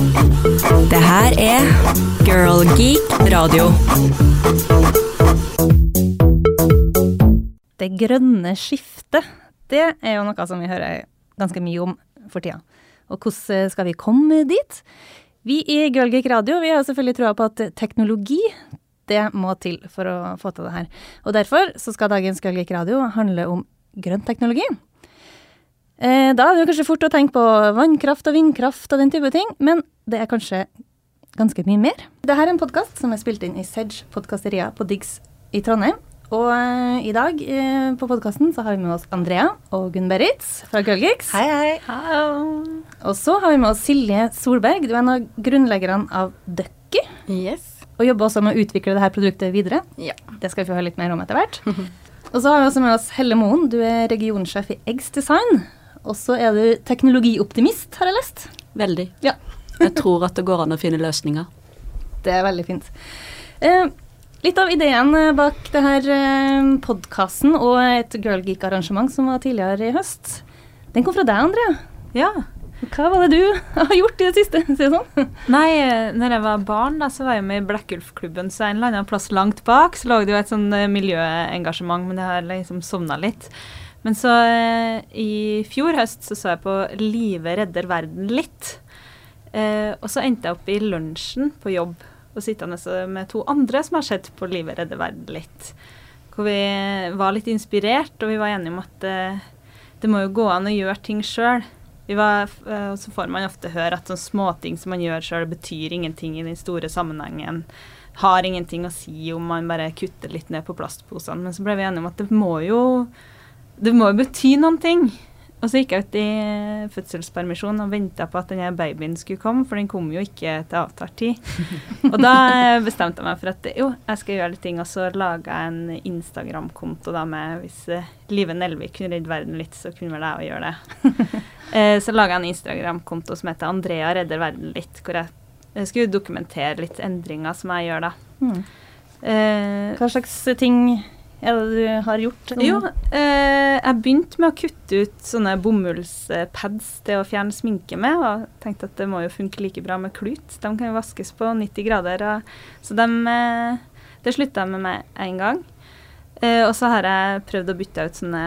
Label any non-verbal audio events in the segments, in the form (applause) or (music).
Det her er Girl Geek radio. Det grønne skiftet, det er jo noe som vi hører ganske mye om for tida. Og hvordan skal vi komme dit? Vi i Girl Geek Radio vi har selvfølgelig troa på at teknologi det må til for å få til det her. Og derfor så skal dagens Girl Geek Radio handle om grønn teknologi. Eh, da er det jo kanskje fort å tenke på vannkraft og vindkraft og den type ting, men det er kanskje ganske mye mer. Dette er en podkast som er spilt inn i Sedge podkasteria på Diggs i Trondheim. Og eh, i dag eh, på podkasten så har vi med oss Andrea og Gunn-Berit fra Girlgeeks. Hei, hei. Og så har vi med oss Silje Solberg. Du er en av grunnleggerne av Ducky. Yes. Og jobber også med å utvikle dette produktet videre. Ja. Det skal vi få høre litt mer om etter hvert. og så har vi også med oss Helle Moen. Du er regionsjef i Eggs Design. Og så er du teknologioptimist, har jeg lest. Veldig. Ja. (laughs) Jeg tror at det går an å finne løsninger. Det er veldig fint. Eh, litt av ideen eh, bak det her eh, podkasten og et Girl Geek-arrangement som var tidligere i høst, den kom fra deg, Andrea. Ja. Hva var det du (laughs) har gjort i det siste? (laughs) Si det sånn. Nei, eh, når jeg var barn, da, så var jeg med i Blekkulfklubben, så en eller annen plass langt bak så lå det jo et sånn eh, miljøengasjement, men det har liksom sovna litt. Men så eh, i fjor høst så så jeg på Live redder verden litt. Eh, og så endte jeg opp i lunsjen på jobb og sittende med to andre som har sett på Live redder verden litt. Hvor vi var litt inspirert, og vi var enige om at eh, det må jo gå an å gjøre ting sjøl. Og så får man ofte høre at sånne småting som man gjør sjøl, betyr ingenting i den store sammenhengen. Har ingenting å si om man bare kutter litt ned på plastposene. Men så ble vi enige om at det må jo det må jo bety noen ting. Og så gikk jeg ut i fødselspermisjon og venta på at denne babyen skulle komme, for den kom jo ikke til avtalt tid. og da bestemte jeg meg for at jo, jeg skal gjøre litt ting, og så laga jeg en Instagram-konto da med Hvis uh, Live Nelvik kunne redde verden litt, så kunne vel jeg òg gjøre det. uh, (laughs) så laga jeg en Instagram-konto som heter Andrea redder verden litt, hvor jeg, skulle dokumentere litt endringer som jeg gjør da. Mm. Uh, Hva slags ting er det du har gjort? Jo, eh, jeg begynte med å kutte ut sånne bomullspads til å fjerne sminke med, og tenkte at det må jo funke like bra med klut. De kan jo vaskes på 90 grader. Og, så de, eh, det slutta jeg med meg en gang. Eh, og så har jeg prøvd å bytte ut sånne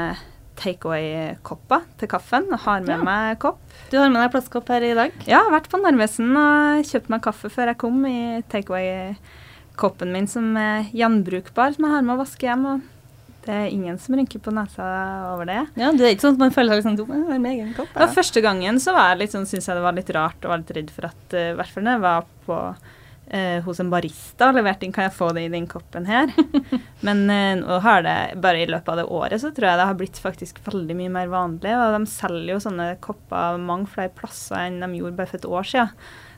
takeaway-kopper til kaffen, og har med Ja. meg kopp. Du har med deg plastkopp her i dag. Ja, vært på Narvesen og kjøpt meg kaffe før jeg kom i takeaway-koppen min som er gjenbrukbar, som jeg har med å vaske hjem. og det er ingen som rynker på nesa over det. Ja, Det er ikke sånn at man føler seg liksom dum. Med egen kopp. Ja, første gangen så var jeg litt sånn, syntes jeg det var litt rart og var litt redd for at uh, hvert fall når jeg var på uh, hos en barista og leverte inn 'Kan jeg få det i den koppen her?' (laughs) Men uh, nå har det bare i løpet av det året så tror jeg det har blitt faktisk veldig mye mer vanlig. Og de selger jo sånne kopper mange flere plasser enn de gjorde bare for et år siden.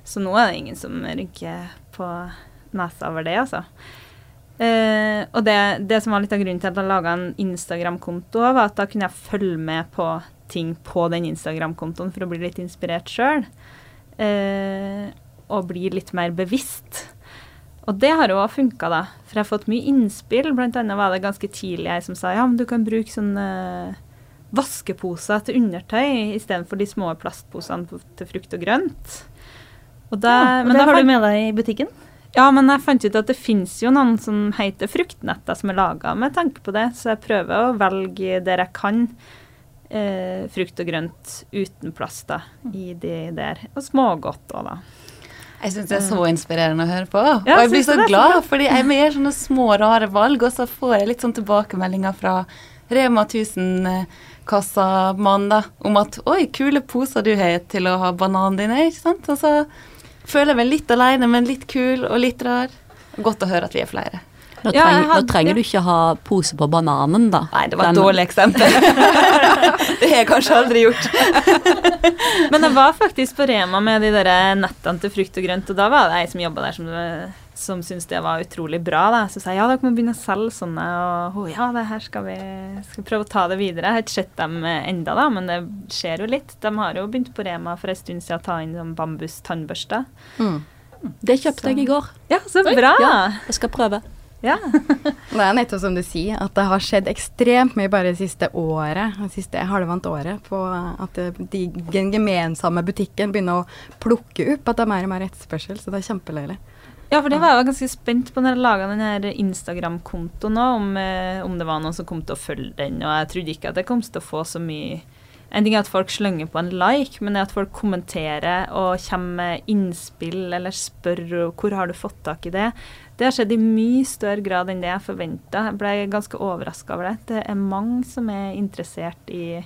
Så nå er det ingen som rynker på nesa over det, altså. Uh, og det, det, som var litt av grunnen til at jeg laga en Instagram-konto, var at da kunne jeg følge med på ting på den Instagram-kontoen for å bli litt inspirert sjøl. Uh, og bli litt mer bevisst. Og det har òg funka, da. For jeg har fått mye innspill. Blant annet var det ganske tidlig jeg som sa ja, men du kan bruke sånne vaskeposer til undertøy istedenfor de små plastposene til frukt og grønt. Og, da, ja, og det har du med deg i butikken? Ja, men jeg fant ut at det finnes jo noen som heter fruktnetter som er laga med tanke på det, så jeg prøver å velge der jeg kan eh, frukt og grønt uten plast da, i de der. Og smågodt òg, da. Jeg syns det er så inspirerende å høre på. Ja, og jeg blir så glad, fordi jeg gjør sånne små, rare valg, og så får jeg litt sånn tilbakemeldinger fra Rema 1000-kassamann da, om at 'oi, kule poser du har til å ha bananene dine', ikke sant? Og så føler meg litt aleine, men litt kul og litt rar. Godt å høre at vi er flere. Nå, treng, ja, hadde- nå trenger du ikke ha pose på bananen, da. Nei, det var et Den- dårlig eksempel. (laughs) det har jeg kanskje aldri gjort. (laughs) Men jeg var faktisk på Rema med de der nettene til frukt og grønt, og da var det ei som jobba der som, som syntes det var utrolig bra. Da. Så sa jeg ja, dere må begynne å selge sånne, og oh, ja, det her skal vi skal vi prøve å ta det videre. Jeg har ikke sett dem enda da, men det skjer jo litt. De har jo begynt på Rema for en stund siden å ta inn sånn bambus Mm. Det kjøpte jeg i går. Ja, så bra! Ja, jeg skal prøve. Ja. (laughs) Det er nettopp som du sier, at det har skjedd ekstremt mye bare det siste året, det siste halvannet året, på at de, den gemensamme butikken begynner å plukke opp at det er mer og mer etterspørsel. Så det er kjempeløyelig. Ja, for det var jeg ganske spent på når jeg laga den Instagram-kontoen òg, om, eh, om det var noen som kom til å følge den, og jeg trodde ikke at jeg kom til å få så mye En ting er at folk slenger på en like, men det at folk kommenterer og kommer med innspill eller spør hvor har du fått tak i det, det har skjedd i mye større grad enn det jeg forventa. Jeg ble ganske overraska over det. Det er mange som er interessert i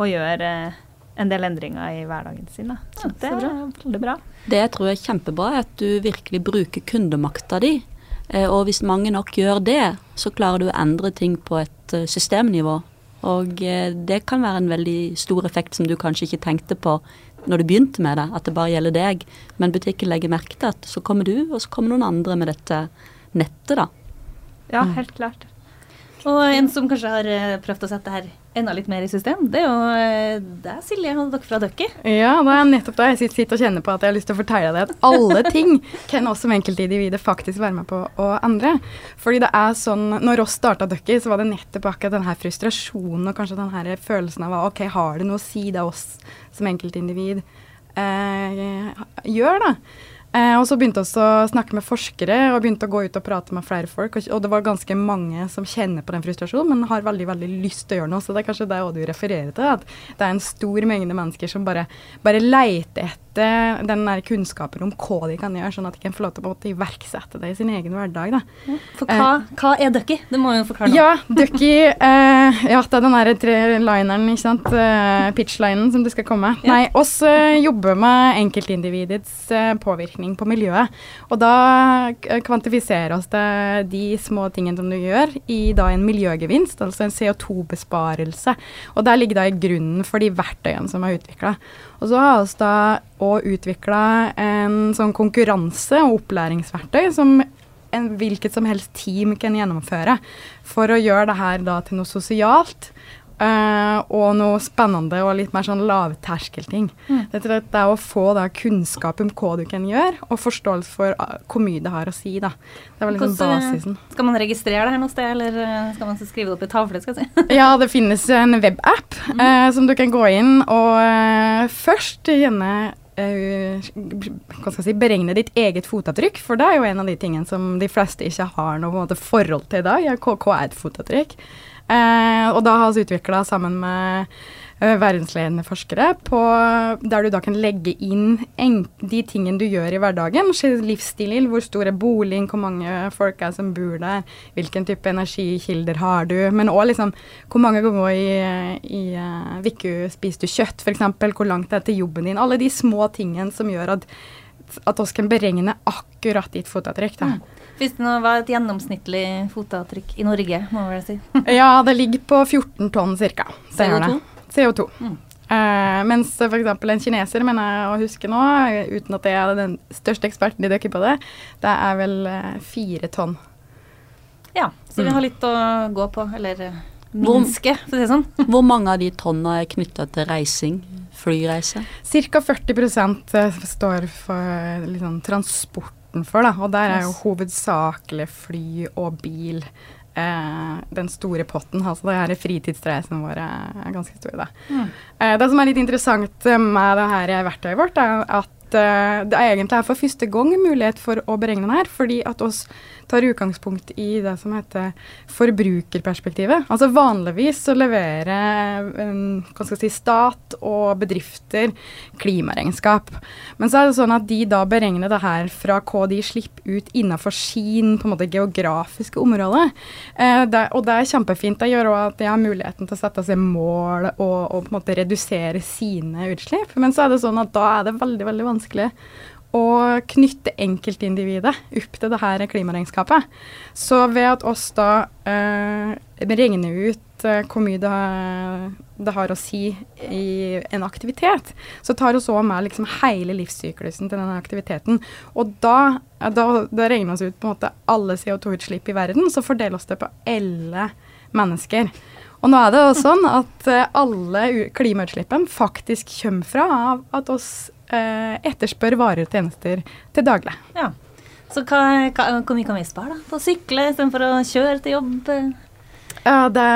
å gjøre eh, en del endringer i hverdagen sin. Da. Så Ja, det er veldig bra. Det jeg tror er kjempebra, er at du virkelig bruker kundemakta di. Eh, Og hvis mange nok gjør det, så klarer du å endre ting på et eh, systemnivå. Og eh, det kan være en veldig stor effekt som du kanskje ikke tenkte på når du begynte med det, at det bare gjelder deg. Men butikken legger merke til at så kommer du, og så kommer noen andre med dette nettet, da. Ja, helt klart. Og en som kanskje har eh, prøvd å sette det her enda litt mer i system, det er jo det er Silje, og dere fra Ducky. Ja, det er nettopp da jeg sitter- og kjenner på at jeg har lyst til å fortelle deg at alle ting kan oss som enkeltindivider faktisk være med på å endre. Fordi det er sånn, når oss starta Ducky, så var det nettopp akkurat den her frustrasjonen og kanskje den her følelsen av ok, har det noe å si det oss som enkeltindivid eh, gjør, da. Eh, og så begynte vi å snakke med forskere og begynte å gå ut og prate med flere folk. Og, og det var ganske mange som kjenner på den frustrasjonen, men har veldig veldig lyst til å gjøre noe. Så det er kanskje det du refererer til, at det er en stor mengde mennesker som bare, bare leter etter den der kunnskapen om hva de kan gjøre, sånn at de kan få lov til å iverksette det i sin egen hverdag. da. For hva, hva er Ducky? Det må jo forklare Noe. Ja, Ducky eh, Ja, det er den der tre-lineren, ikke sant. Pitchlinen som du skal komme. Ja. Nei, oss eh, jobber med enkeltindividets eh, påvirkning på miljøet. Og da kvantifiserer oss det de små tingene som du gjør, i da en miljøgevinst, altså en CO2-besparelse. Og der ligger da i grunnen for de verktøyene som er utvikla. Og så har vi da òg utvikla en sånn konkurranse og opplæringsverktøy som en hvilket som helst team kan gjennomføre for å gjøre det her da til noe sosialt. Eh, og noe spennende og litt mer sånn lavterskelting. Mm. Det, er det er å få da kunnskap om hva du kan gjøre, og forståelse for uh, hvor mye det har å si. da. Det var liksom Hvordan, eh, basisen. Skal man registrere det her noe sted, eller eh, skal man skrive det opp i tavle? skal jeg si? (laughs) Ja, det finnes en webapp uh, som du kan gå inn og først gjerne si, beregne ditt eget fotavtrykk, for det er jo en av de tingene som de fleste ikke har noe forhold til i dag. Ja, hva, hva er et fotavtrykk? Eh, og da har vi utvikla sammen med eh, verdensledende forskere på der du da kan legge inn de tingene du gjør i hverdagen. Se Livsstilen, hvor stor er boligen, hvor mange folk er som bor der, hvilken type energikilder har du, men òg liksom hvor mange ganger i, uh, uka spiser du kjøtt, f.eks., hvor langt det er til jobben din. Alle de små tingene som gjør at at oss kan beregne akkurat ditt fotavtrykk. Da. Hvis det nå var et gjennomsnittlig fotavtrykk i Norge, må vi vel si. (laughs) Ja, det ligger på 14 tonn ca. CO2? CO2. Mm. Uh, mens f.eks. en kineser, mener jeg å huske nå, uten at jeg er den største eksperten i dere på det, det er vel fire fire tonn. Ja, så vi Mm. har litt å gå på, eller eh, minske, for å si det sånn. (laughs) Hvor mange av de tonna er knytta til reising? Flyreise? Ca. 40 eh, står for liksom, transporten for, da. Og der er jo hovedsakelig fly og bil eh, den store potten. Altså det her fritidsreisene våre er ganske store, da. Mm. Eh, det som er litt interessant med det her verktøyet vårt, er at eh, det er egentlig er for første gang mulighet for å beregne den her, fordi at oss tar utgangspunkt i det som heter forbrukerperspektivet. Altså vanligvis så leverer um, hva skal si, stat og bedrifter klimaregnskap. Men så er det sånn at de da beregner det her fra hva de slipper ut innenfor sin på en måte geografiske område. Eh, det, og det er kjempefint. Det gjør òg at de har muligheten til å sette seg mål og, og på en måte redusere sine utslipp. Men så er det sånn at da er det veldig, veldig vanskelig å knytte enkeltindividet opp til det her klimaregnskapet. Så ved at oss da eh, regner ut eh, hvor mye det det har å si i en aktivitet, så tar vi òg med liksom hele livssyklusen til denne aktiviteten. Og da, da, da regner vi ut på en måte alle CO2-utslipp i verden, så fordeler oss det på alle mennesker. Og nå er det sånn at eh, alle klimautslippene faktisk kommer fra av at oss etterspør varer og tjenester til daglig. Ja. Så hva, hva, hvor mye kan vi spare da, på å sykle istedenfor å kjøre til jobb? Ja, det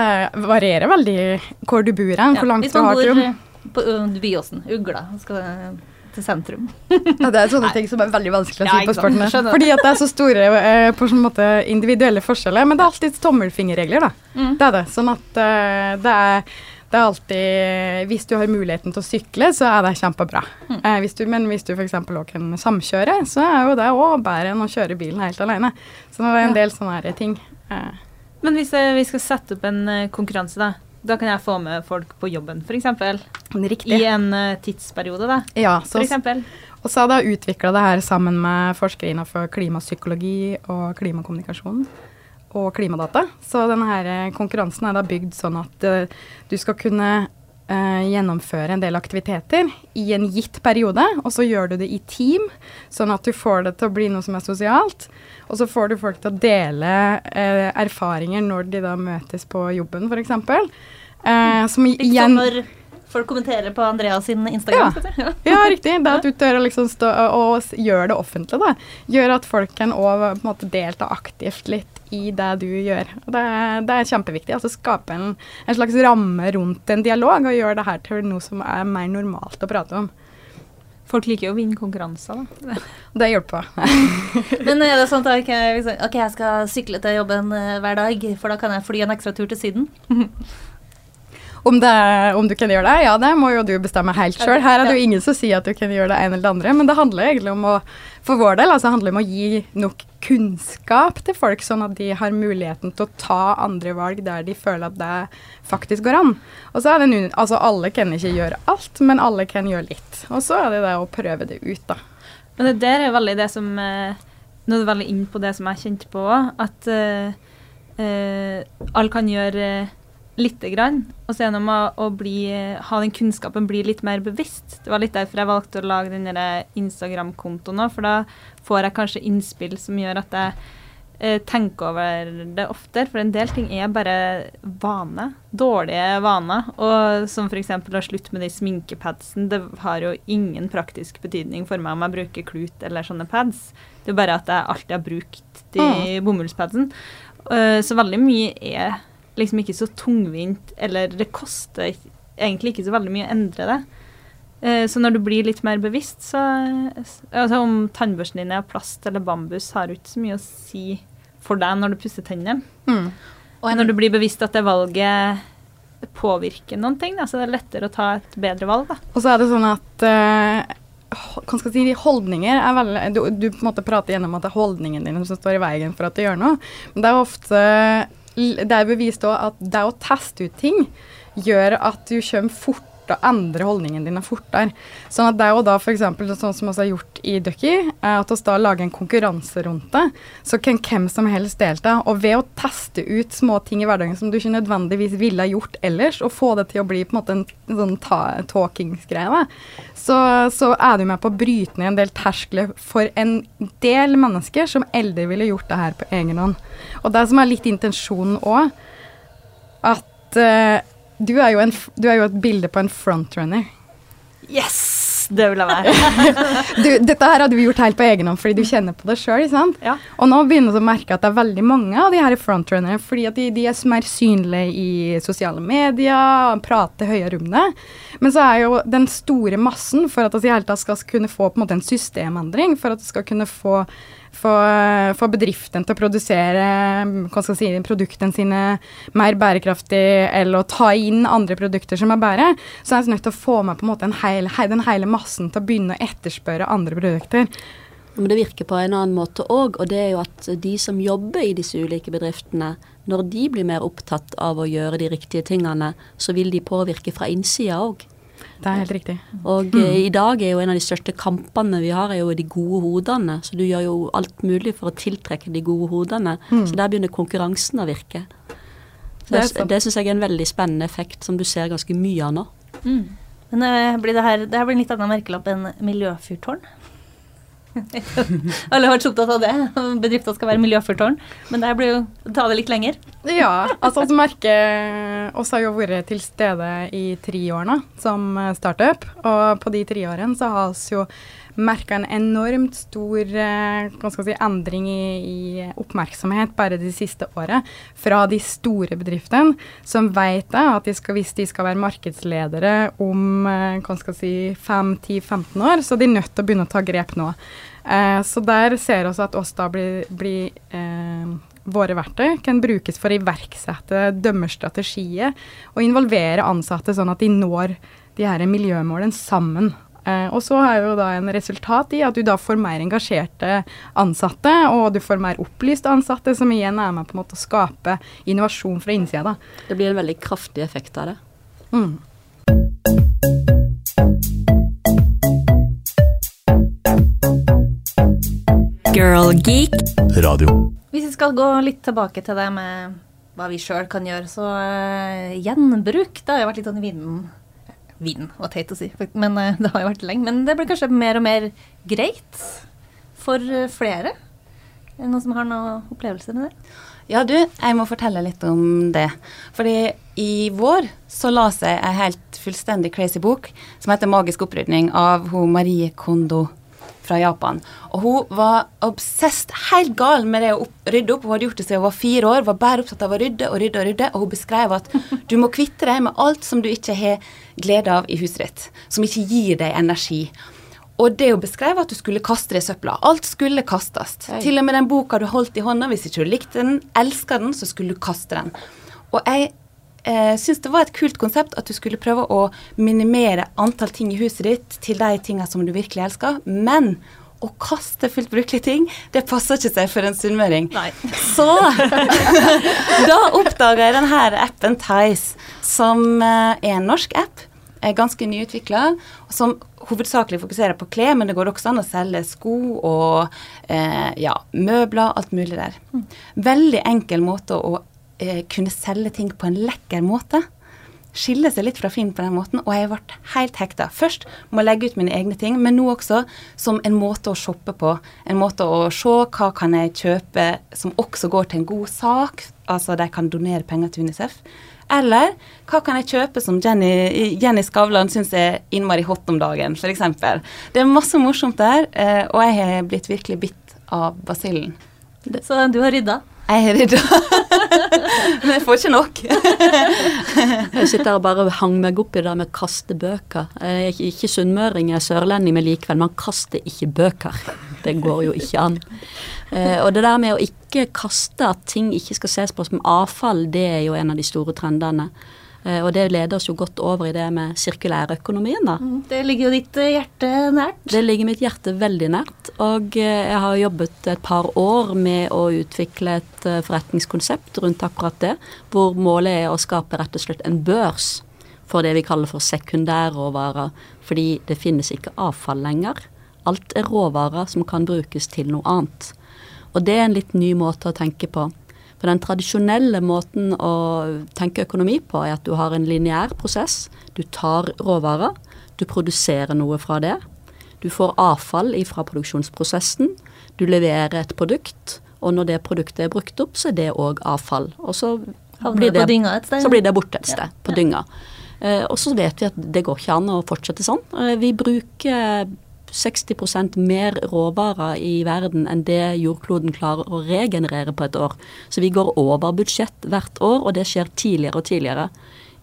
varierer veldig hvor du bor hen, hvor langt du har til jobb. på Byåsen, Ugla, skal til sentrum. (laughs) Ja, det er sånne ting som er veldig vanskelig å si ja, på sporten. Fordi at det er så store eh, på sånn måte individuelle forskjeller. Men det er alltid tommelfingerregler, da. Mm. Det er det. Sånn at eh, det er det er alltid Hvis du har muligheten til å sykle, så er det kjempebra. Mm. Eh, hvis du, men hvis du f.eks. òg kan samkjøre, så er jo det òg bedre enn å kjøre bilen helt alene. Så det er en del sånne her ting. Eh, Men hvis eh, vi skal sette opp en eh, konkurranse, da. Da kan jeg få med folk på jobben, f.eks. riktig. I en eh, tidsperiode, da. Ja, så, For eksempel. og så har jeg utvikla det her sammen med forskere innenfor klimapsykologi og klimakommunikasjon og klimadata. Så denne eh, konkurransen er da bygd sånn at eh, du skal kunne eh, gjennomføre en del aktiviteter i en gitt periode, og så gjør du det i team, sånn at du får det til å bli noe som er sosialt. Og så får du folk til å dele erfaringer når de da møtes på jobben, f.eks. Eh, som igjen folk kommenterer på Andreas sin Instagram. Ja. Ja. Riktig. Det at du tør å liksom stå og gjøre det offentlig, da. Gjør at folk kan òg delta aktivt litt i det du gjør. Det, det er kjempeviktig. Altså skape en, en slags ramme rundt en dialog, og gjøre det her til noe som er mer normalt å prate om. Folk liker jo å vinne konkurranser, da. (laughs) Det hjelper. (laughs) Men er det sånn at ok, liksom, ok, jeg skal sykle til jobben eh, hver dag, for da kan jeg fly en ekstra tur til Syden? (laughs) Om, det, om du kan gjøre det, ja, det må jo du bestemme helt sjøl. Her er det jo ingen som sier at du kan gjøre det ene eller det andre, men det handler egentlig om å for vår del altså handler det om å gi nok kunnskap til folk, sånn at de har muligheten til å ta andre valg der de føler at det faktisk går an. Og så er det noen, altså Alle kan ikke gjøre alt, men alle kan gjøre litt. Og så er det det å prøve det ut, da. Men det der er veldig det som eh, Nå er det veldig inn på det som jeg kjente på òg, at uh, uh, alle kan gjøre eh, lite grann. Og så gjennom å, å bli, ha den kunnskapen bli litt mer bevisst. Det var litt derfor jeg valgte å lage den Instagram-kontoen òg, for da får jeg kanskje innspill som gjør at jeg eh, tenker over det oftere. For en del ting er bare vane. Dårlige vaner. Og som f.eks. å slutte med de sminkepadsen. Det har jo ingen praktisk betydning for meg om jeg bruker klut eller sånne pads. Det er bare at jeg alltid har brukt de bomullspadsen. Eh, så veldig mye er liksom ikke så tungvint, eller det koster egentlig ikke så veldig mye å endre det. Eh, Så når du blir litt mer bevisst, så altså Om tannbørsten din er av plast eller bambus, har jo ikke så mye å si for deg når du pusser tennene. Mm. Og når du blir bevisst at det valget påvirker noen ting, da, så det er lettere å ta et bedre valg. da. Og så er det sånn at eh, hva skal jeg si, holdninger er veldig du, du på en måte prater gjennom at det er holdningen din som står i veien for at du gjør noe. Men det er ofte Det er bevist òg at det å teste ut ting gjør at du kommer fort og endre holdningen din fortere. Sånn at det er jo da f.eks. sånn som vi har gjort i Ducky, at vi da lager en konkurranse rundt det. Så kan hvem som helst delta. Og ved å teste ut små ting i hverdagen som du ikke nødvendigvis ville gjort ellers, og få det til å bli på en måte en, sånn ta- talkingsgreie, så, så er du med på å bryte ned en del terskler for en del mennesker som eldre ville gjort det her på egen hånd. Og det som er litt intensjonen òg, at eh, du, er jo en, du er jo et bilde på en frontrunner. Yes! Det vil jeg være. (laughs) Du, dette her hadde vi gjort helt på egen hånd fordi du kjenner på det sjøl. Ja. Og nå begynner du å merke at det er veldig mange av de her frontrunnerne, fordi at de, de er mer synlige i sosiale medier, prater høyere om det. Men så er jo den store massen for at vi i hele tatt skal kunne få på en måte en systemendring, for at vi skal kunne få, få, få bedriften til å produsere si, produktene sine mer bærekraftig, eller å ta inn andre produkter som er bedre, så er vi nødt til å få med på en måte en hel, den hele massen til å begynne å etterspørre andre produkter. Men det virker på en annen måte òg, og det er jo at de som jobber i disse ulike bedriftene, når de blir mer opptatt av å gjøre de riktige tingene, så vil de påvirke fra innsida òg. Det er helt riktig. Og mm. i dag er jo en av de største kampene vi har, er jo de gode hodene. Så du gjør jo alt mulig for å tiltrekke de gode hodene. Så der begynner konkurransen å virke. Så Det er det syns jeg er en veldig spennende effekt som du ser ganske mye av nå. Men eh, blir det, her, det her blir en litt annen merkelapp enn miljøfyrtårn. Alle har vært så opptatt av det. Bedrifter skal være miljøfyrtårn. Men det her blir jo ta det litt lenger. Ja, altså vi merker oss har jo vært til stede i tre år nå som startup. Og på de tre årene så har vi jo merka en enormt stor eh, si, endring i, i oppmerksomhet bare de siste året fra de store bedriftene, som vet at de skal, hvis de skal være markedsledere om eh, si, 5-10-15 år, så er de nødt til å begynne å ta grep nå. Eh, så der ser vi at oss da blir, blir eh, våre verktøy kan brukes for å iverksette dømmerstrategier og involvere ansatte sånn at de når de her miljømålene sammen. Eh, og så er jo da en resultat i at du da får mer engasjerte ansatte, og du får mer opplyste ansatte, som igjen er med på en måte å skape innovasjon fra innsida. da. Det blir en veldig kraftig effekt av det. Mm. Girl Geek. Radio. Hvis vi skal gå litt tilbake til det med hva vi sjøl kan gjøre, så uh, gjenbruk Det har jo vært litt sånn i vinden. Vinden var teit å si, men eh, det har jo vært lenge. Men det blir kanskje mer og mer greit for eh, flere. Er det noen som har noen opplevelser med det? Ja, du, jeg må fortelle litt om det. Fordi i vår så la seg ei helt fullstendig crazy bok som heter 'Magisk opprydning' av hun Marie Kondo fra Japan. Og hun var obsessed, helt gal med det å rydde opp. Hun hadde gjort det siden hun var fire år, var bare opptatt av å rydde og rydde og rydde. Og hun beskrev at du må kvitte deg med alt som du ikke har glede av i huset ditt. Som ikke gir deg energi. Og det å beskrive at du skulle kaste det i søpla. Alt skulle kastes. Hei. Til og med den boka du holdt i hånda, hvis ikke du likte den, elska den, så skulle du kaste den. Og jeg eh, syns det var et kult konsept at du skulle prøve å minimere antall ting i huset ditt til de tingene som du virkelig elsker. Men å kaste fullt brukelige ting, det passer ikke seg for en sunnmøring. Så (laughs) da oppdaga jeg denne appen Tice, som eh, er en norsk app. Er ganske nyutvikla, som hovedsakelig fokuserer på klær, men det går også an å selge sko og eh, ja, møbler, alt mulig der. Veldig enkel måte å eh, kunne selge ting på en lekker måte. Skiller seg litt fra Finn på den måten, og jeg ble helt hekta. Først må jeg legge ut mine egne ting, men nå også som en måte å shoppe på. En måte å se hva kan jeg kjøpe som også går til en god sak, altså de kan donere penger til UNICEF. Eller hva kan jeg kjøpe som Jenny, Jenny Skavlan syns er innmari hot om dagen, f.eks. Det er masse morsomt der, eh, og jeg har blitt virkelig bitt av basillen. Så du har rydda? Jeg har rydda, (laughs) (laughs) men jeg får ikke nok. (laughs) Jeg sitter her og bare hang meg opp i det med å kaste bøker. Jeg er ikke- sunnmøring, jeg er sørlending, men likevel, man kaster ikke bøker. Det går jo ikke an. Eh, og det der med å ikke kaste, at ting ikke skal ses på som avfall, det er jo en av de store trendene. Eh, og det leder oss jo godt over i det med sirkulærøkonomien, da. Det ligger jo ditt eh, hjerte nært. Det ligger mitt hjerte veldig nært, og eh, jeg har jobbet et par år med å utvikle et forretningskonsept rundt akkurat det, hvor målet er å skape rett og slett en børs for det vi kaller for sekundærråvarer, fordi det finnes ikke avfall lenger. Alt er råvarer som kan brukes til noe annet. Og det er en litt ny måte å tenke på. For den tradisjonelle måten å tenke økonomi på er at du har en lineær prosess. Du tar råvarer, du produserer noe fra det. Du får avfall fra produksjonsprosessen. Du leverer et produkt, og når det produktet er brukt opp, så er det òg avfall. Og så blir det så blir det borte et sted, på dynga. Eh, og så vet vi at det går ikke an å fortsette sånn. Eh, vi bruker 60% mer råvarer i verden enn det jordkloden klarer å regenerere på et år. Så vi går over budsjett hvert år, og det skjer tidligere og tidligere.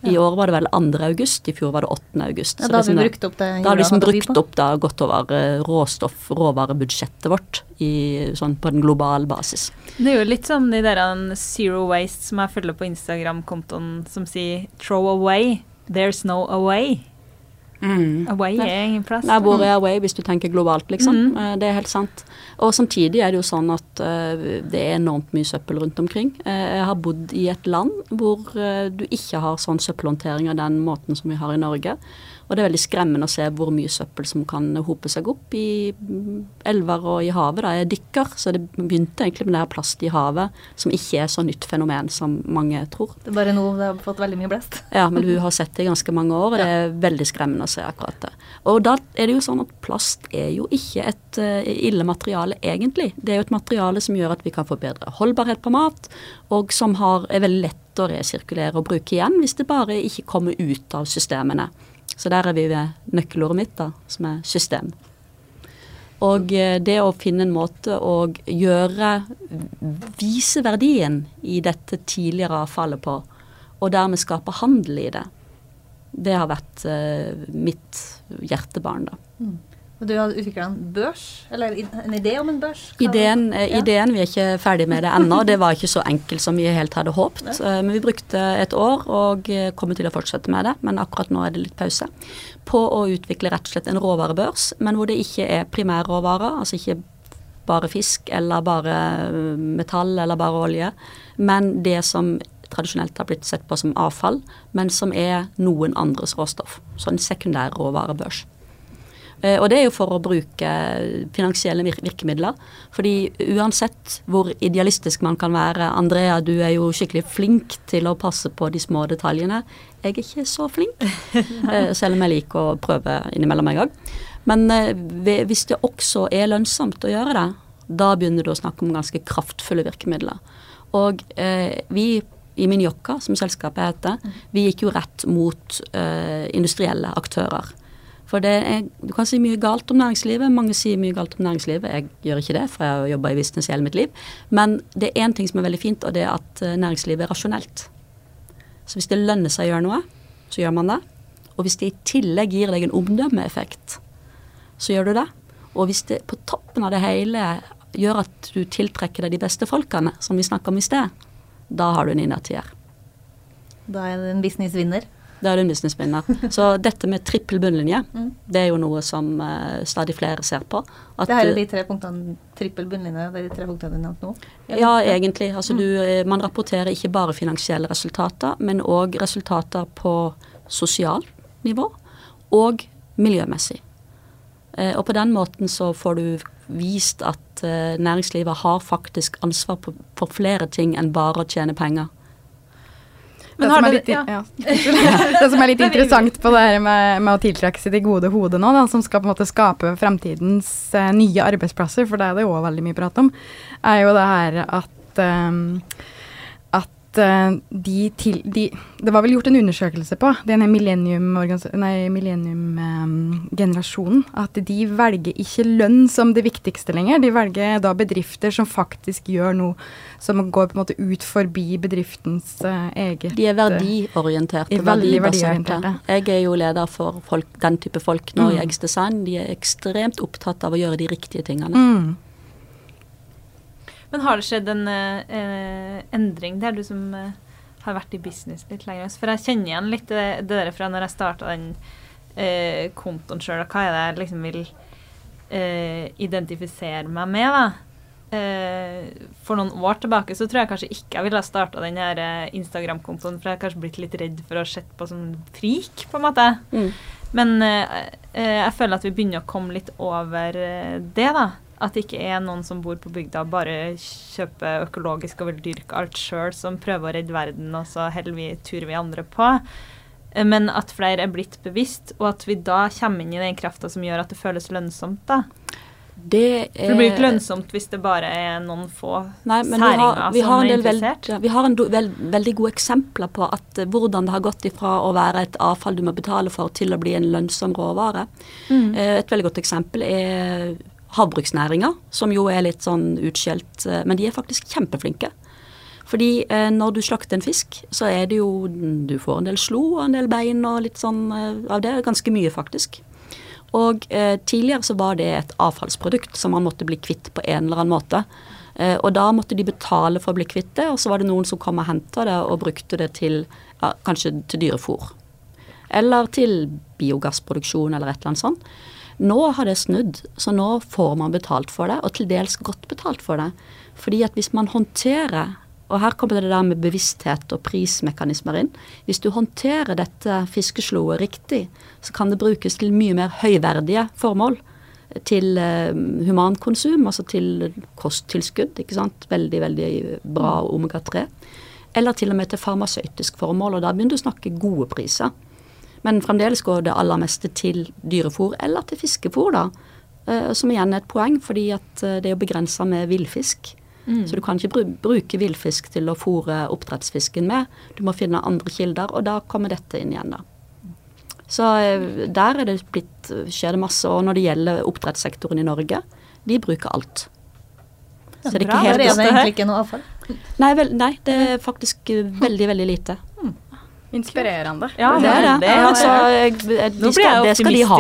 I år var det vel 2. august, i fjor var det 8. august. Ja, da har er vi sånn- brukt opp det da har vi liksom brukt opp da godt over eh, råstoff, råvarebudsjettet vårt i, sånn på en global basis. Det er jo litt som de der Zero Waste som jeg følger på Instagram-kontoen som sier 'throw away'. There's no away. Mm. Away er ingen plass. Der bor jeg away, hvis du tenker globalt, liksom. Mhm. Eh, Det er helt sant. Og samtidig er det jo sånn at eh, det er enormt mye søppel rundt omkring. Eh, Jeg har bodd i et land hvor du ikke har sånn søppelhåndtering av den måten som vi har i Norge. Og det er veldig skremmende å se hvor mye søppel som kan hope seg opp i elver og i havet. Da. Jeg dykker, så det begynte egentlig med det her plast i havet, som ikke er så nytt fenomen som mange tror. Det er bare nå det har fått veldig mye blest. Ja, men du har sett det i ganske mange år, og det er veldig skremmende å se akkurat det. Og da er det jo sånn at plast er jo ikke et eh, ille materiale egentlig. Det er jo et materiale som gjør at vi kan få bedre holdbarhet på mat, og som har, er veldig lett å resirkulere og bruke igjen hvis det bare ikke kommer ut av systemene. Så der er vi ved nøkkelordet mitt, da, som er system. Og eh, det å finne en måte å gjøre Vise verdien i dette tidligere avfallet på, og dermed skape handel i det, det har vært eh, mitt hjertebarn, da. Og du har utvikla en børs, eller en idé om en børs? Ideen, eh, Ja. ideen, vi er ikke ferdig med det ennå. Det var ikke så enkelt som vi helt hadde håpet. Ja. Men vi brukte et år og eh, kommer til å fortsette med det, men akkurat nå er det litt pause. På å utvikle rett og slett en råvarebørs, men hvor det ikke er primærråvarer, altså ikke bare fisk eller bare eh, metall eller bare olje, men det som tradisjonelt har blitt sett på som avfall, men som er noen andres råstoff. Så en sekundær råvarebørs. Eh, Og det er jo for å bruke finansielle virkemidler. Fordi uansett hvor idealistisk man kan være, Andrea du er jo skikkelig flink til å passe på de små detaljene. Jeg er ikke så flink, (laughs) eh, selv om jeg liker å prøve innimellom en gang. Men eh, hvis det også er lønnsomt å gjøre det, da begynner du å snakke om ganske kraftfulle virkemidler. Og eh, vi i Minjokka, som selskapet heter, vi gikk jo rett mot eh, industrielle aktører. For det er, du kan si mye galt om næringslivet. Mange sier mye galt om næringslivet. Jeg gjør ikke det, for jeg har jobba i business hele mitt liv. Men det er én ting som er veldig fint, og det er at eh, næringslivet er rasjonelt. Så hvis det lønner seg å gjøre noe, så gjør man det. Og hvis det i tillegg gir deg en omdømmeeffekt, så gjør du det. Og hvis det på toppen av det hele gjør at du tiltrekker deg de beste folkene, som vi snakka om i sted, da har du en innertier. Da er det en businessvinner. Da er du en businessvinner. (laughs) Så dette med trippel bunnlinje, det er jo noe som uh, stadig flere ser på. At det her er de tre punktene, trippel bunnlinje, det er de tre punktene du nevnte nå. Ja, egentlig. Altså du, eh, man rapporterer ikke bare finansielle resultater, men òg resultater på sosial nivå og miljømessig. Uh, og på den måten så får du vist at uh, næringslivet har faktisk ansvar på, for flere ting enn bare å tjene penger. Men det, har som er det, litt, ja. ja. (laughs) det som er litt (laughs) interessant på det her med, med å tiltrekke seg det gode hodet nå, da, som skal på en måte skape fremtidens eh, nye arbeidsplasser, for det er det òg veldig mye prat om, er jo det her at ehm, at eh, de til de, Det var vel gjort en undersøkelse på denne millennium-generasjonen. at de velger ikke lønn som det viktigste lenger. De velger da bedrifter som faktisk gjør noe som går på en måte ut forbi bedriftens uh, eget De er verdiorienterte. Er veldig verdibaserte. Jeg er jo leder for folk, den type folk nå i Mm. Eggs Design. De er ekstremt opptatt av å gjøre de riktige tingene. Mm. Men har det skjedd en eh, endring? Det er du som eh, har vært i business litt lenger? For jeg kjenner igjen litt det, det der fra når jeg starta den eh, kontoen sjøl, hva er det jeg liksom vil eh, identifisere meg med, da. Eh, for noen år tilbake så tror jeg kanskje ikke jeg ville ha starta den her eh, Instagram-kontoen, for jeg har kanskje blitt litt redd for å se på som frik, på en måte. Mm. Men jeg føler at vi begynner å komme litt over det, da. At det ikke er noen som bor på bygda bare kjøper økologisk og vil dyrke alt sjøl, som prøver å redde verden, og så heller vi turer vi andre på. Eh, Men at flere er blitt bevisst, og at vi da kommer inn i den krafta som gjør at det føles lønnsomt. da. Det, For det blir ikke er- lønnsomt hvis det bare er noen få Nei, men vi særinger har, vi som er interessert. veld, vi har en do, veld, veldig gode eksempler på at eh, hvordan det har gått ifra å være et avfall du må betale for, til å bli en lønnsom råvare. Mm. Eh, Et veldig godt eksempel er havbruksnæringa, som jo er litt sånn utskjelt, eh, men de er faktisk kjempeflinke. Fordi eh, når du slakter en fisk, så er det jo Du får en del slo og en del bein og litt sånn eh, av det. Ganske mye, faktisk. Og eh, tidligere så var det et avfallsprodukt som man måtte bli kvitt på en eller annen måte. Eh, og da måtte de betale for å bli kvitt det, og så var det noen som kom og henta det og brukte det til ja, kanskje til dyrefôr. Eller til biogassproduksjon eller et eller annet sånt. Nå har det snudd, så nå får man betalt for det, og til dels godt betalt for det. Fordi at hvis man håndterer og her kommer det der med bevissthet og prismekanismer inn. Hvis du håndterer dette fiskesloet riktig, så kan det brukes til mye mer høyverdige formål. Til eh, humankonsum, altså til kosttilskudd, ikke sant. Veldig, veldig bra omega-3. Eller til og med til farmasøytisk formål, og da begynner du å snakke gode priser. Men fremdeles går det aller meste til dyrefôr eller til fiskefôr, da. eh, Som igjen er et poeng, fordi at eh, det er begrensa med villfisk. Så du kan ikke bruke villfisk til å fôre oppdrettsfisken med. Du må finne andre kilder, og da kommer dette inn igjen, da. Så eh, der er det blitt, skjer det masse. Og når det gjelder oppdrettssektoren i Norge, de bruker alt. Så det er ikke helt det er egentlig ikke noe avfall. Nei, vel, nei, det er faktisk veldig, veldig lite. Inspirerende. Ja, Det er det. Altså, jeg- de skal, det skal de ha.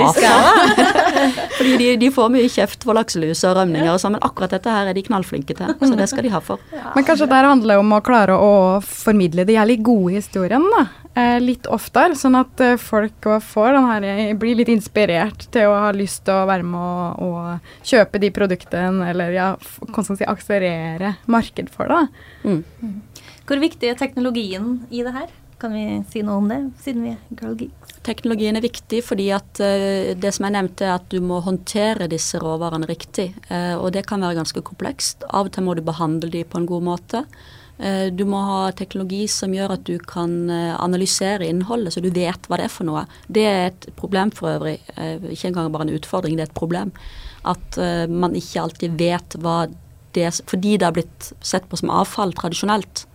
(laughs) Fordi de, de får mye kjeft for lakselus og rømninger og sånn, men akkurat dette her er de knallflinke til. Så det skal de ha for. Men kanskje det handler om å klare å formidle de jævlig gode historiene da, eh, litt oftere, sånn at eh, folk får den her, eh, blir litt inspirert til å ha lyst til å være med og, og kjøpe de produktene, eller ja, si, akselerere marked for det. Mm. Hvor viktig er teknologien i det her? Kan vi si noe om det, siden vi er girl geeks? Teknologien er viktig fordi at eh, det som jeg nevnte er at du må håndtere disse råvarene riktig. eh, og det kan være ganske komplekst. Av og til må du behandle de på en god måte. Eh, du må ha teknologi som gjør at du kan analysere innholdet, så du vet hva det er for noe. Det er et problem for øvrig. ikke engang bare en utfordring, det er et problem. At man ikke alltid vet hva det er Fordi det har blitt sett på som avfall tradisjonelt,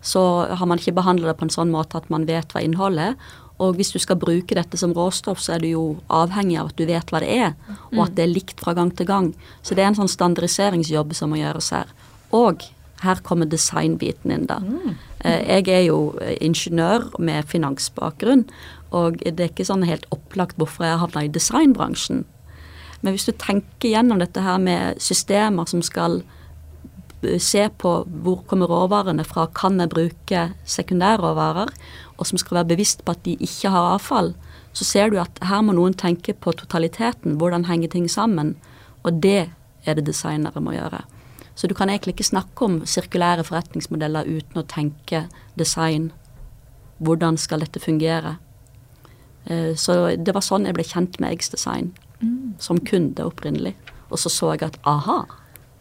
så har man ikke behandla det på en sånn måte at man vet hva innholdet er. Og hvis du skal bruke dette som råstoff, så er du jo avhengig av at du vet hva det er, og at det er likt fra gang til gang. Så det er en sånn standardiseringsjobb som må gjøres her. Og her kommer designbiten inn, da. Eh, Jeg er jo eh, ingeniør med finansbakgrunn, og det er ikke sånn helt opplagt hvorfor jeg havna i designbransjen. Men hvis du tenker gjennom dette her med systemer som skal se på hvor kommer råvarene fra, kan jeg bruke sekundærråvarer, og som skal være bevisst på at de ikke har avfall, så ser du at her må noen tenke på totaliteten, hvordan henger ting sammen, og det er det designere må gjøre. Så du kan egentlig ikke snakke om sirkulære forretningsmodeller uten å tenke design. Hvordan skal dette fungere? Eh, Så det var sånn jeg ble kjent med Eggs Design, som kunde opprinnelig. Og så så jeg at aha,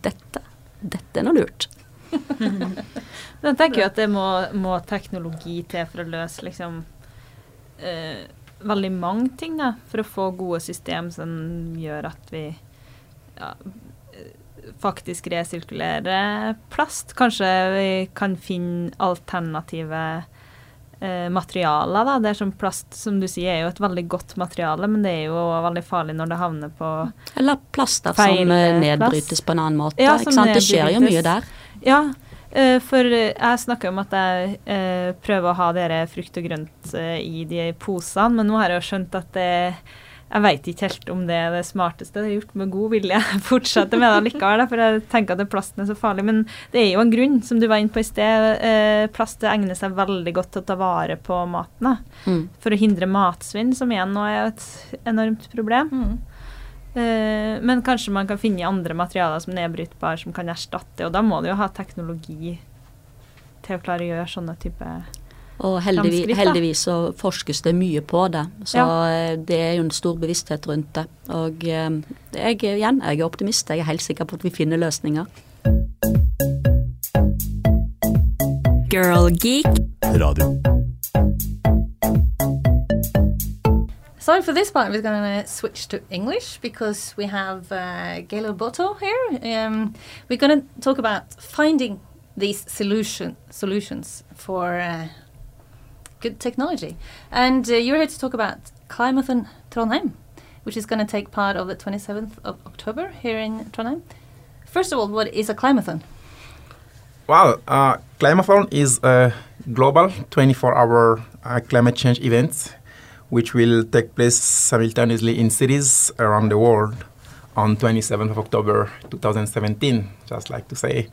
dette, dette er noe lurt. (laughs) Jeg tenker jo at det må, må teknologi til for å løse liksom eh, veldig mange ting, da. For å få gode system som gjør at vi ja, eh, faktisk resirkulerer plast. Kanskje vi kan finne alternative eh, materialer. Da. Det er som plast, som du sier, er jo et veldig godt materiale, men det er jo veldig farlig når det havner på Eller plaster Feil, som nedbrytes eh, nedbrytes på en annen måte. Ja? Det skjer jo mye der. Ja, eh, for eh, jeg snakka om at jeg eh, prøver å ha dere frukt og grønt eh, i de posene, men nå har jeg jo skjønt at det jeg veit ikke helt om det er det smarteste. Det er gjort med god vilje. (laughs) Jeg fortsetter med det likevel, for jeg tenker at plasten er så farlig. Men det er jo en grunn, som du var inne på i sted. Eh, plast egner seg veldig godt til å ta vare på maten. Mm. for å hindre matsvinn, som igjen nå er et enormt problem. Mm. men kanskje man kan finne andre materialer som nedbrytbare, som kan erstatte. Og da må du jo ha teknologi til å klare å gjøre sånne type Og heldigvis, heldigvis så forskes det mye på det. Så Ja. eh, det er jo en stor bevissthet rundt det. Og eh, jeg, igjen, jeg er optimist. Jeg er helt sikker på at vi finner løsninger. Girl Geek. Radio. Sorry for this part, we're going to switch to English because we have uh, Gaylor Boto here. Um, we're going to talk about finding these solution solutions for uh, good technology, and uh, you're here to talk about Climathon Trondheim, which is going to take part of the 27th of October here in Trondheim. First of all, what is a Climathon? Well, uh, Climathon is a global 24-hour uh, climate change event which will take place simultaneously in cities around the world on 27th of October 2017, just like to say.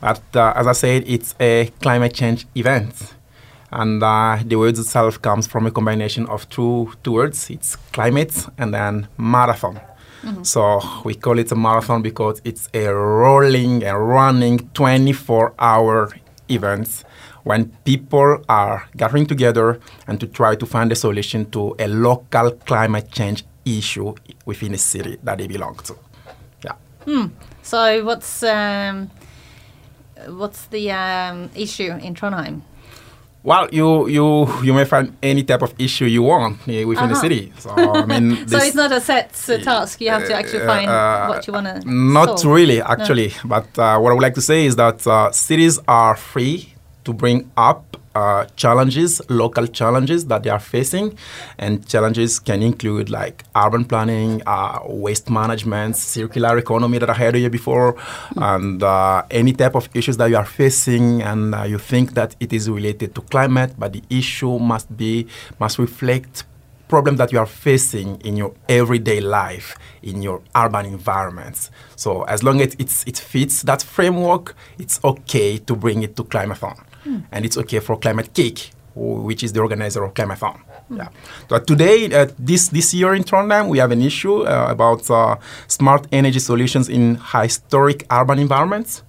But uh, as I said, it's a climate change event. And uh, the word itself comes from a combination of two, two words. It's climate and then marathon. So we call it a marathon because it's a rolling and running 24 hour event when people are gathering together and to try to find a solution to a local climate change issue within a city that they belong to. Yeah. So what's um, what's the um, issue in Trondheim? Well, you you you may find any type of issue you want eh, within the Uh-huh. city. So I (laughs) mean, So it's not a set uh, task. You have to actually find Uh, what you want to. Not really, actually. But uh, what I would like to say is that uh, cities are free to bring up uh, challenges, local challenges that they are facing, and challenges can include like urban planning, uh, waste management, circular economy that I had here before, and uh, any type of issues that you are facing, and uh, you think that it is related to climate, but the issue must be must reflect problem that you are facing in your everyday life in your urban environments. So as long as it's, it fits that framework it's okay to bring it to climathon and it's okay for climate cake which is the organizer of climathon yeah. But today, uh, this this year in Trondheim, we have an issue uh, about uh, smart energy solutions in historic urban environments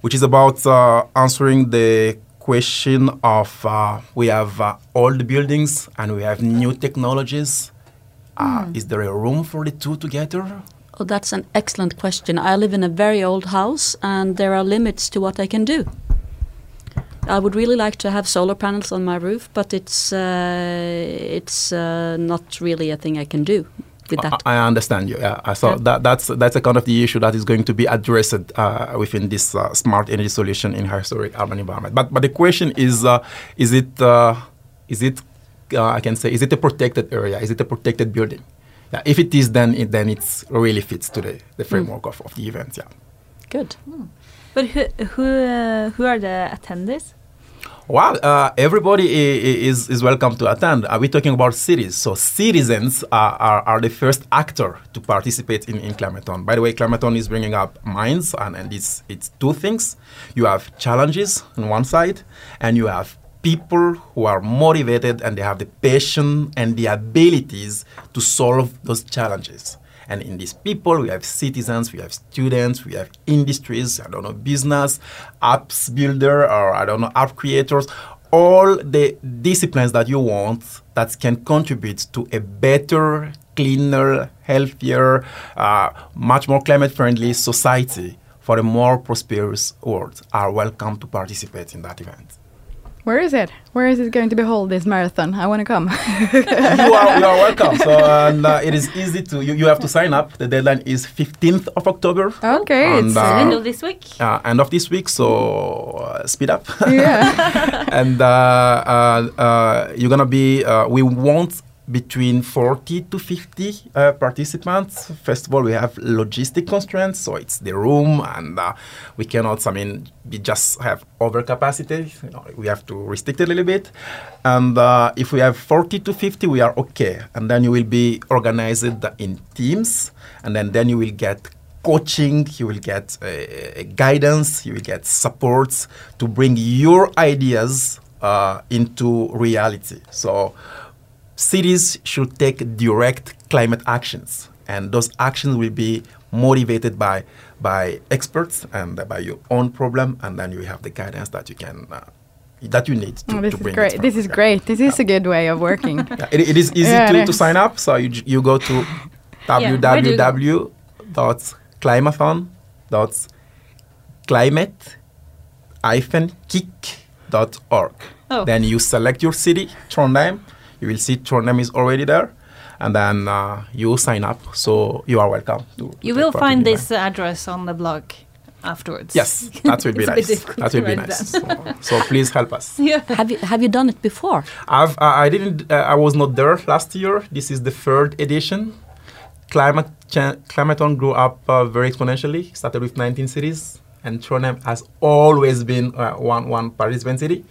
which is about uh, answering the question of uh, we have uh, old buildings and we have new technologies. Uh, Is there a room for the two together? Oh, that's an excellent question. I live in a very old house, and there are limits to what I can do. I would really like to have solar panels on my roof, but it's uh, it's uh, not really a thing I can do with that. I, I understand you. Yeah, I saw that. That's that's a kind of the issue that is going to be addressed uh, within this uh, smart energy solution in historic urban environment. But but the question is, uh, is it uh, is it uh, I can say is it a protected area? Is it a protected building? Yeah, if it is, then it then it's really fits to the, the framework of, of the event. Yeah. Good. But who who uh, who are the attendees? Well, uh, everybody is, is welcome to attend. Are we're talking about cities. So citizens are, are, are the first actor to participate in, in. By the way, Climathon is bringing up minds, and, and it's, it's two things. You have challenges on one side, and you have people who are motivated and they have the passion and the abilities to solve those challenges. And in these people, we have citizens, we have students, we have industries, I don't know, business, apps builder, or I don't know, app creators, all the disciplines that you want that can contribute to a better, cleaner, healthier, uh, much more climate friendly society for a more prosperous world are welcome to participate in that event. Where is it? Where is it going to be held this marathon? I want to come. you are you are (laughs) welcome. So and uh, it is easy to you, you have to sign up. The deadline is 15th of October. okay, And, it's uh, End of this week. uh, end of this week, so uh, speed up. yeah. (laughs) and uh, uh, uh, you're gonna be. Uh, we want between 40 to 50 uh, participants. First of all, we have logistic constraints, so it's the room, and uh, we cannot. I mean, we just have overcapacity. You know, we have to restrict it a little bit. And uh, if we have 40 to 50, we are okay. And then you will be organized in teams, and then then you will get coaching, you will get uh, guidance, you will get supports to bring your ideas uh, into reality. So, cities should take direct climate actions, and those actions will be motivated by by experts and by your own problem, and then you have the guidance that you can. Uh, that you need to, Oh, this to is bring it great. This is Yeah. great. This is a good way of working. (laughs) Yeah, it, it is easy Yeah, to, to sign up. So you, you go to (laughs) where do you go? www.climathon.climate-kick.org. Oh. Then you select your city, Trondheim. You will see Trondheim is already there. And then uh, you sign up. So you are welcome. To, to You will find the this address on the blog afterwards. Yes, that will be (laughs) It's a bit nice. That to will be nice. So, (laughs) so please help us. (laughs) Yeah. Have you have you done it before? I've, I I didn't. Uh, I was not there last year. This is the third edition. Climate cha- Climaton grew up uh, very exponentially. Started with 19 cities, and Trondheim has always been uh, one one participant city.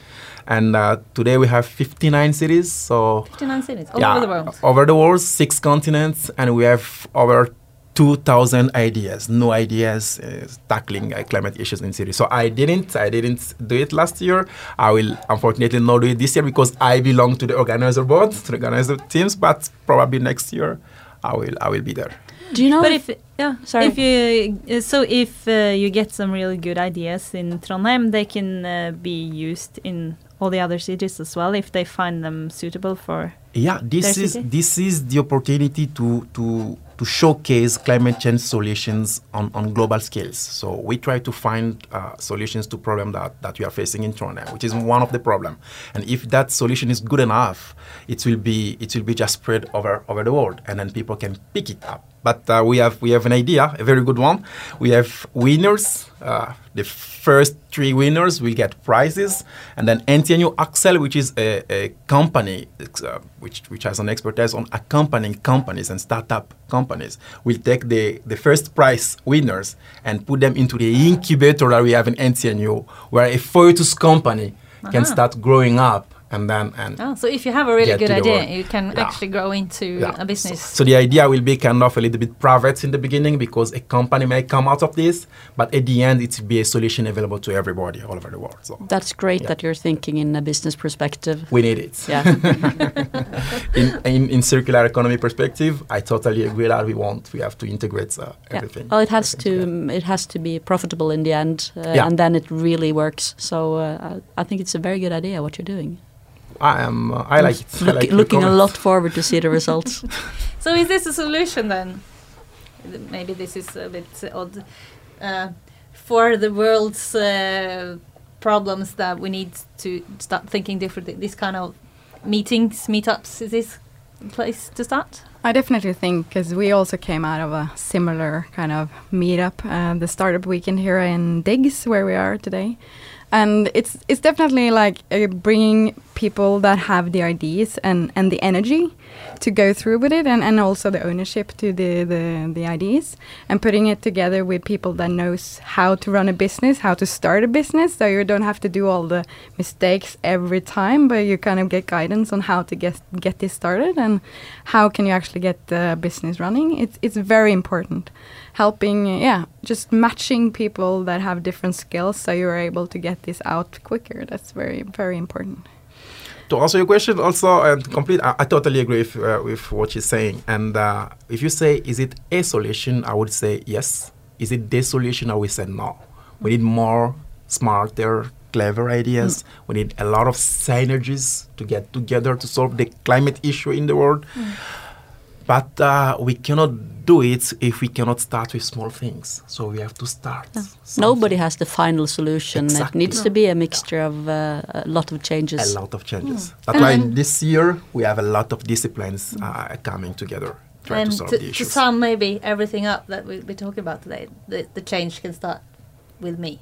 And uh, today we have 59 cities. So 59 cities all yeah, over the world. over the world, six continents, and we have over 2,000 ideas, new ideas uh, tackling uh, climate issues in cities. So I didn't, I didn't do it last year. I will unfortunately not do it this year because I belong to the organizer board, to the organizer teams. But probably next year, I will, I will be there. Do you know? But if- if yeah, Sorry. if you uh, so if uh, you get some really good ideas in Trondheim, they can uh, be used in all the other cities as well if they find them suitable for. Yeah, this is city? this is the opportunity to to to showcase climate change solutions on, on global scales. So we try to find uh, solutions to problem that, that we are facing in Trondheim, which is one of the problem. And if that solution is good enough, it will be it will be just spread over over the world, and then people can pick it up but uh, we have we have an idea, a very good one. We have winners. Uh, the first three winners will get prizes, and then NTNU Axel, which is a, a company uh, which which has an expertise on accompanying companies and startup companies, will take the the first prize winners and put them into the incubator that we have in NTNU, where a foetus company can start growing up and then and Oh, so if you have a really good idea, work. you can Yeah. actually grow into Yeah. a business. So the idea will be kind of a little bit private in the beginning because a company may come out of this, but at the end it will be a solution available to everybody all over the world. So That's great Yeah. that you're thinking in a business perspective. we need it. Yeah. (laughs) in, in in circular economy perspective, I totally agree that we want we have to integrate uh, Yeah. everything. Well, it has everything to it has to be profitable in the end, uh, Yeah. and then it really works. So uh, I I think it's a very good idea what you're doing. I am. Uh, I like it. I like looking a lot forward to see the results. (laughs) So is this a solution then? Maybe this is a bit odd. Uh, for the world's uh, problems that we need to start thinking differently. This kind of meetings, meetups, is this place to start? I definitely think because we also came out of a similar kind of meetup, uh, the startup weekend here in Diggs, where we are today, and it's it's definitely like uh, bringing people that have the ideas and and the energy to go through with it, and and also the ownership to the the the ideas, and putting it together with people that knows how to run a business, how to start a business, so you don't have to do all the mistakes every time, but you kind of get guidance on how to get get this started and how can you actually get the business running. It's it's very important, helping yeah, just matching people that have different skills, so you're able to get this out quicker. That's very very important. To answer your question, also and complete, I, I totally agree with, uh, with what she's saying. And uh, if you say, is it a solution? I would say yes. Is it the solution? I would say no. We need more smarter, clever ideas. We need a lot of synergies to get together to solve the climate issue in the world. But uh, we cannot do it if we cannot start with small things. So we have to start. Nobody has the final solution. Exactly. It Exactly. needs to be a mixture of uh, a lot of changes. a lot of changes. That's why this year we have a lot of disciplines uh, coming together trying and to solve to, the to sum maybe everything up that we, we're talking about today, the, the change can start with me.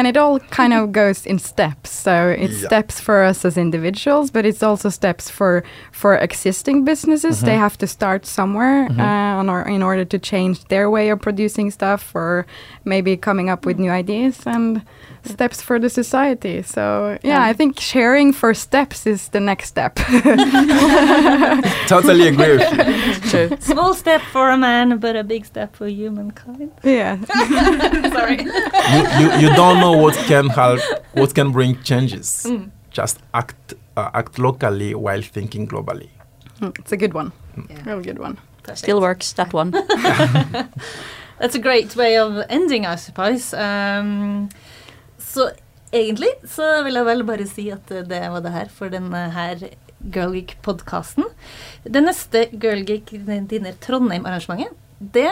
And it all (laughs) kind of goes in steps. So it's Yeah. steps for us as individuals, but it's also steps for for existing businesses. They have to start somewhere uh, on or, in order to change their way of producing stuff, or maybe coming up with new ideas and steps for the society. So yeah, I think sharing for steps is the next step. (laughs) totally agree with you. (laughs) True. Small step for a man, but a big step for humankind. yeah. Sorry. you, you. You don't know what can help, what can bring changes. Mm. Just act uh, act locally while thinking globally. Mm, It's a good one. Yeah. Real good one. Perfect. Still works, that one. (laughs) That's a great way of ending, I suppose. Um, så egentlig så vil jeg vel bare si at det var det her for denne her Girlgeek-podkasten. Det neste Girlgeek Dinner Trondheim-arrangementet, det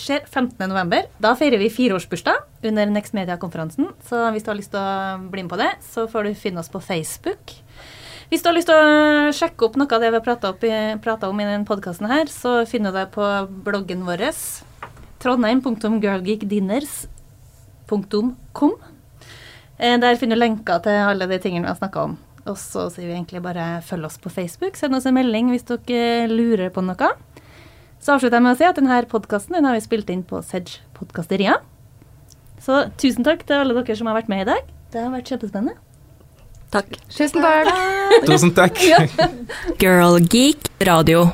skjer 15.11. Da feirer vi fireårsbursdag under Next Media-konferansen. Så hvis du har lyst til å bli med på det, så får du finne oss på Facebook. Hvis du har lyst til å sjekke opp noe av det vi har prata om i denne podkasten så finner du det på bloggen vår trondheim.girlgeekdinners.com. Eh, Der finner du lenker til alle de tingene vi har snakka om. Og så sier vi egentlig bare følg oss på Facebook. Send oss en melding hvis dere lurer på noe. Så avslutter jeg med å si at denne podkasten har vi spilt inn på Sedge Podkasteria. Så tusen takk til alle dere som har vært med i dag. Det har vært kjempespennende. Takk. Tusen takk. Tusen takk. (laughs) Girl Geek Radio.